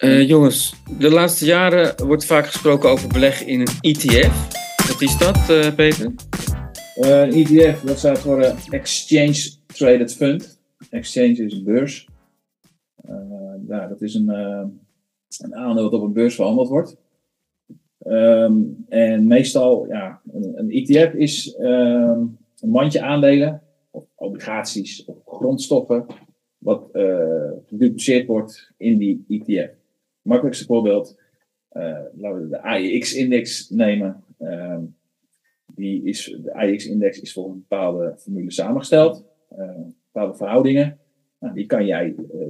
Eh, jongens, de laatste jaren wordt vaak gesproken over beleggen in een ETF. Wat is dat, eh, Peter? Eh, Een ETF, dat staat voor Exchange Traded Fund. Exchange is een beurs. Ja, dat is een, een aandeel dat op een beurs verhandeld wordt. Ehm, en meestal, ja, een, een ETF is ehm, een mandje aandelen, of obligaties, of grondstoffen, wat gedupliceerd wordt in die ETF. Makkelijkste voorbeeld, eh, laten we de AEX-index nemen. Ehm, die is, de AEX-index is volgens een bepaalde formule samengesteld, eh, bepaalde verhoudingen. Nou, die kan jij, eh,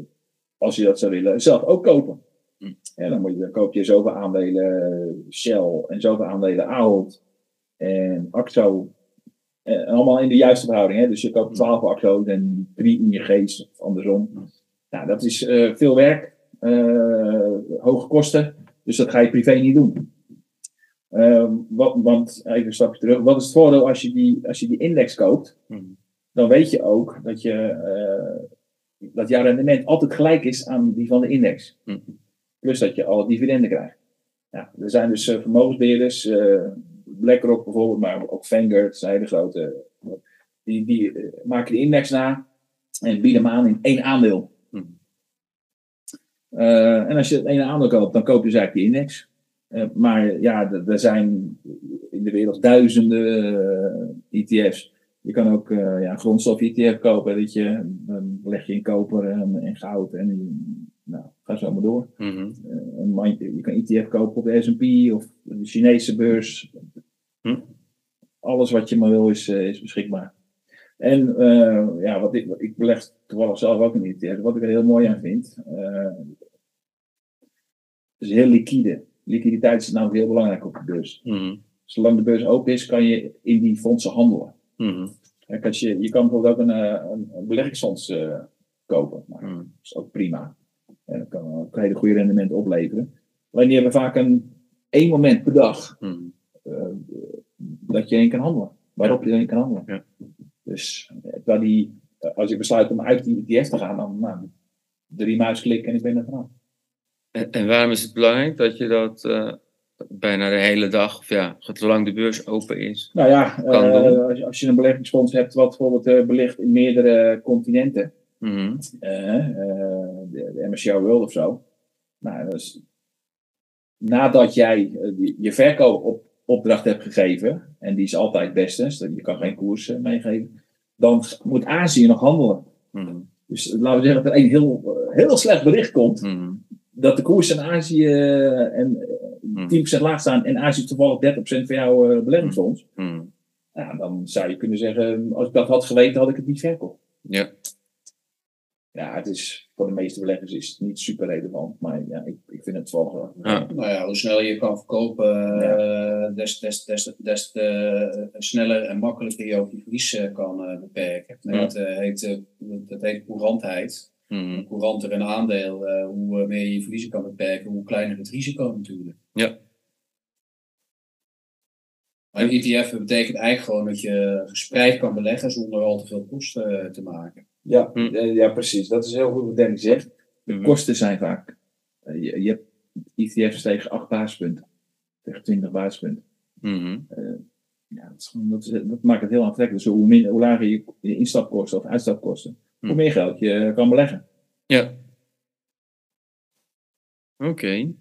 als je dat zou willen, zelf ook kopen. Hm. Ja, dan, moet je, dan koop je zoveel aandelen Shell en zoveel aandelen Ahold en. En allemaal in de juiste verhouding. Hè? Dus je koopt 12 Axo's en 3 ING's of andersom. Nou, dat is veel werk, hoge kosten. Dus dat ga je privé niet doen. Ehm, wat, want, even een stapje terug. Wat is het voordeel als je die, als je die index koopt? Hmm. Dan weet je ook dat, je, eh, dat jouw rendement altijd gelijk is aan die van de index. Hmm. Plus dat je alle dividenden krijgt. Ja, er zijn dus eh, vermogensbeheerders, eh, BlackRock bijvoorbeeld, maar ook Vanguard, zijn hele grote. Die, die eh, maken de index na en bieden hem aan in één aandeel. Eh, en als je het ene aandeel koopt, dan koop je dus eigenlijk die index. Eh, maar ja, er- zijn in de wereld duizenden eh, ETF's. Je kan ook eh, ja, grondstof-ETF kopen. Dat je, dan leg je in koper en, en goud. En nou, ga zo maar door. Mhm. Een je kan ETF kopen op de S&P of de Chinese beurs. Hm. Alles wat je maar wil is, is beschikbaar. En eh, ja, wat ik, wat ik beleg toevallig zelf ook in ETF. Wat ik er heel mooi aan vind. het is heel liquide. Liquiditeit is namelijk heel belangrijk op de beurs. Mhm. Zolang de beurs open is, kan je in die fondsen handelen. Kijk, als je, je kan bijvoorbeeld ook een, eh, een, een beleggingsfonds kopen. Nou, Mhm. dat is ook prima. En dat kan ook een hele goede rendement opleveren. Alleen die hebben vaak een één moment per dag Mhm. dat je in kan handelen. Waarop je in kan handelen. Ja. Dus eh, terwijl die, eh, als ik besluit om uit die ETF te gaan, dan nou, drie muisklikken en ik ben er vanaf. En, en waarom is het belangrijk dat je dat eh, bijna de hele dag, of ja, zolang de beurs open is? Nou ja, eh, als, je, als je een beleggingsfonds hebt wat bijvoorbeeld eh, belegt in meerdere continenten, Mhm. eh, eh, de, de MSCI World of zo. Nou, dus, nadat jij eh, die- je verkoopopdracht hebt gegeven, en die is altijd het beste, dus je kan geen koers eh, meegeven, dan moet Azië nog handelen. Mhm. Dus laten we zeggen dat er een heel, eh, heel slecht bericht komt, Mhm. dat de koers in Azië eh, en eh, Mhm. 10% laag staan en Azië toevallig 30% van jouw eh, beleggingsfonds. Ja, dan zou je kunnen zeggen, als ik dat had geweten, had ik het niet verkocht. Ja. Ja, het is, voor de meeste beleggers is het niet super relevant, maar ja, ik, ik vind het wel wel. Ja. Nou ja, hoe sneller je kan verkopen, eh, des, des, des, des te sneller en makkelijker je ook je verlies eh, kan eh, beperken. En Ja. Dat, eh, heet, eh, dat heet courantheid. Mhm. Hoe couranter een aandeel, eh, hoe meer je je verliezen kan beperken, hoe kleiner het risico natuurlijk. Ja. Een ETF betekent eigenlijk gewoon dat je gespreid kan beleggen zonder al te veel kosten eh, te maken. Ja, Hm. eh, ja, precies. Dat is heel goed wat Danny zegt. De Mhm. kosten zijn vaak. eh, je, je hebt ETF's tegen 8 basispunten, tegen 20 basispunten. Mhm. Ja, dat, is gewoon, dat, is- dat maakt het heel aantrekkelijk. Dus hoe, min, hoe lager je, je instapkosten of uitstapkosten, Hm. hoe meer geld je kan beleggen. Ja. Oké.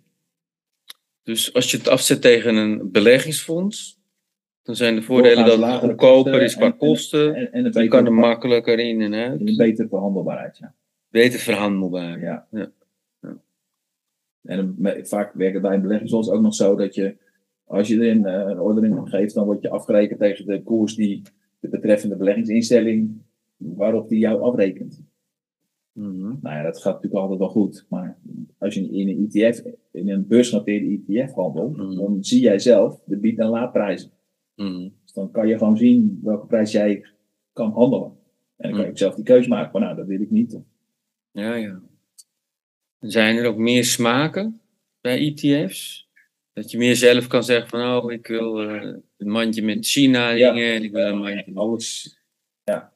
Dus als je het afzet tegen een beleggingsfonds, dan zijn de voordelen dat het goedkoper is qua en- en- kosten. En, en een Je kan er makkelijker in en uit. een betere verhandelbaarheid. Ja. Beter verhandelbaar. Ja. Ja. Ja. En vaak werkt het bij een beleggingsfonds ook nog zo dat je, als je er een, eh, een ordening geeft, dan word je afgerekend tegen de koers die de betreffende beleggingsinstelling, waarop die jou afrekent. Mhm. Nou ja, dat gaat natuurlijk altijd wel goed. Maar als je in een ETF, in een beursgenoteerde ETF handelt, Mhm. dan zie jij zelf de bied- en laadprijzen. Mhm. Dus dan kan je gewoon zien welke prijs jij kan handelen. En dan kan je Mhm. ook zelf die keuze maken van nou, dat wil ik niet. Ja, ja. Zijn er ook meer smaken bij ETF's? Dat je meer zelf kan zeggen van, oh, ik wil eh, een mandje met China Ja. dingen en ik wil een mandje... Alles, Ja?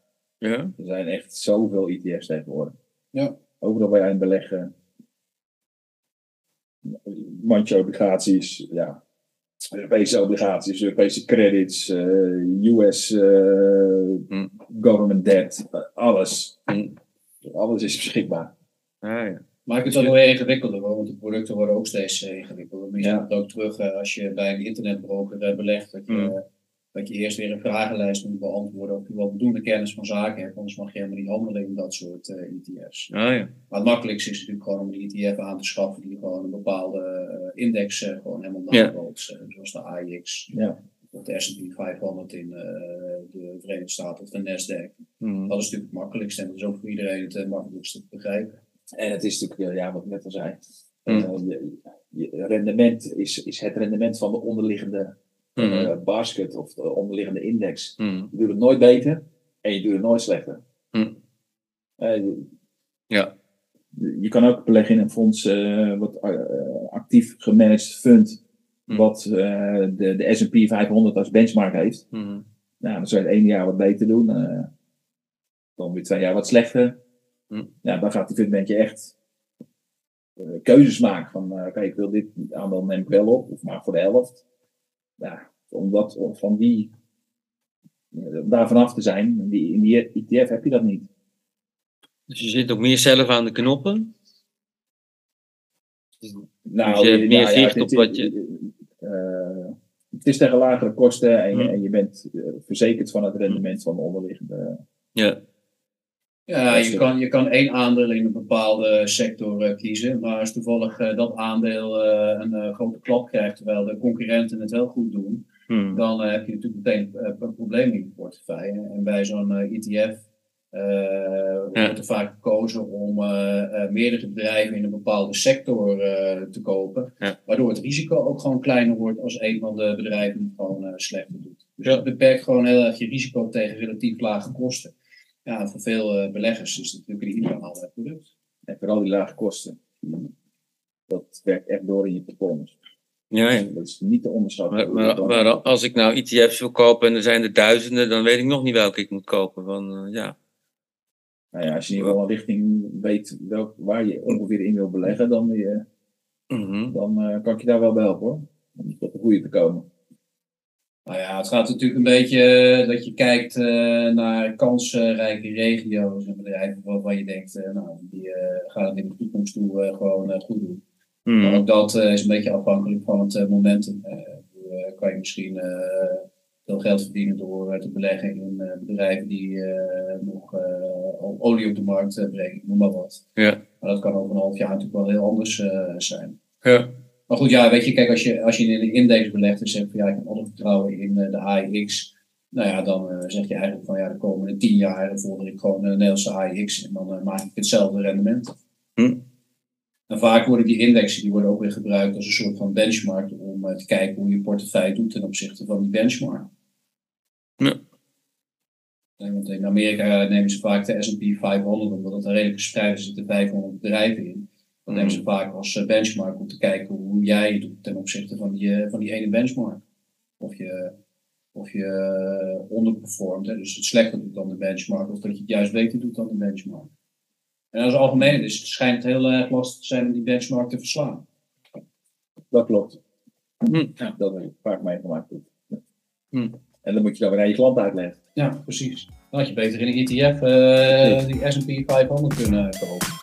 er zijn echt zoveel ETF's tegenwoordig. Ja. Overal waar jij in beleggen. mandje obligaties, ja. Europese obligaties, Europese credits, eh, US eh, Hm. government debt, alles. Hm. Alles is beschikbaar. Ah, ja. Maakt het ook wel weer ingewikkelder, hoor, want de producten worden ook steeds eh, ingewikkelder. Maar je Ja. ziet het ook terug als je bij een internetbroker belegt, dat je, Mm. Dat je eerst weer een vragenlijst moet beantwoorden of je wel voldoende kennis van zaken hebt, anders mag je helemaal niet handelen in dat soort eh, ETF's. Ah, ja. Maar het makkelijkste is natuurlijk gewoon om een ETF aan te schaffen die gewoon een bepaalde eh, index eh, gewoon helemaal Ja. eh, zoals de AIX Ja. of de S&P 500 in eh, de Verenigde Staten of de Nasdaq. Hm. Dat is natuurlijk het makkelijkste en dat is ook voor iedereen het makkelijkste te begrijpen. En het is natuurlijk, ja, wat ik net al zei, eh, je, je rendement is, is het rendement van de onderliggende Mhm. eh, basket of de onderliggende index. Hm. Je doet het nooit beter en je doet het nooit slechter. Hm. Eh, je- Ja. Je kan ook beleggen in een fonds eh, wat eh, actief gemanaged fund, Hm. wat eh, de, de S&P 500 als benchmark heeft. Nou, dan zou je het ene jaar wat beter doen, eh, dan weer twee jaar wat slechter. Ja, dan gaat die fundmentje echt eh, keuzes maken van, eh, oké, ik wil dit aandeel neem ik wel op, of maar voor de helft. Ja, om dat, om van die, eh, daar vanaf te zijn, in die, in die ETF heb je dat niet. Dus je zit ook meer zelf aan de knoppen. Nou, Dus je hebt meer nou op wat je- eh, het is tegen lagere kosten en, je- Hm. en je bent eh, verzekerd van het rendement van de onderliggende. Ja. Ja, Dat je kan, je kan één aandeel in een bepaalde sector eh, kiezen, maar als toevallig eh, dat aandeel eh, een grote klap krijgt terwijl de concurrenten het wel goed doen, Hm. dan heb je natuurlijk meteen een probleem in je portefeuille. En bij zo'n ETF eh, wordt er vaak gekozen om meerdere bedrijven in een bepaalde sector te kopen, Ja. waardoor het risico ook gewoon kleiner wordt als een van de bedrijven het gewoon slechter doet. Dus Ja. het beperkt gewoon heel erg je risico tegen relatief lage kosten. Ja, voor veel eh, beleggers is het natuurlijk een ideaal product. En vooral die lage kosten. Dat werkt echt door in je performance. Ja, ja. Dat is niet te onderschatten. Maar, maar, maar als ik nou ETF's wil kopen en er zijn er duizenden, dan weet ik nog niet welke ik moet kopen. Want, eh, ja. Nou ja, als je in ieder geval een richting weet welk, waar je ongeveer in wil beleggen, dan, eh, Mhm. dan eh, kan ik je daar wel bij helpen hoor. Om tot de goede te komen. Nou ja, het gaat natuurlijk een beetje eh, dat je kijkt eh, naar kansrijke regio's en bedrijven waarvan je denkt, eh, nou, die gaan het in de toekomst toe gewoon goed doen. Maar Mhm. ook dat is een beetje afhankelijk van het momentum. Kan je misschien veel geld verdienen door te beleggen in bedrijven die nog olie op de markt brengen, noem maar wat. Ja. Maar dat kan over een half jaar natuurlijk wel heel anders zijn. Ja. Maar goed, ja, weet je, kijk, als je, als je in een index belegt en zegt van ja, ik heb alle vertrouwen in eh, de AIX. Nou ja, dan eh, zeg je eigenlijk van ja, de komende tien jaar volg ik gewoon de Nederlandse AIX en dan eh, maak ik hetzelfde rendement. Hm. En vaak worden die indexen die worden ook weer gebruikt als een soort van benchmark om eh, te kijken hoe je portefeuille doet ten opzichte van die benchmark. Ja. En want in Amerika nemen ze vaak de S&P 500, omdat het een redelijk verspreid is, er zitten 500 bedrijven in. Dan nemen ze vaak als eh, benchmark om te kijken hoe jij het doet ten opzichte van die, eh, van die ene benchmark. Of je, of je eh, onderperformt, hè, dus het slechter doet dan de benchmark, of dat je het juist beter doet dan de benchmark. En als algemeen, dus het schijnt heel erg lastig te zijn om die benchmark te verslaan. Dat klopt. Hm. Ja, dat heb ik vaak meegemaakt. Hm. En dan moet je dan weer aan je klant uitleggen. Ja, precies. Dan had je beter in een ETF eh, die S&P 500 kunnen kopen.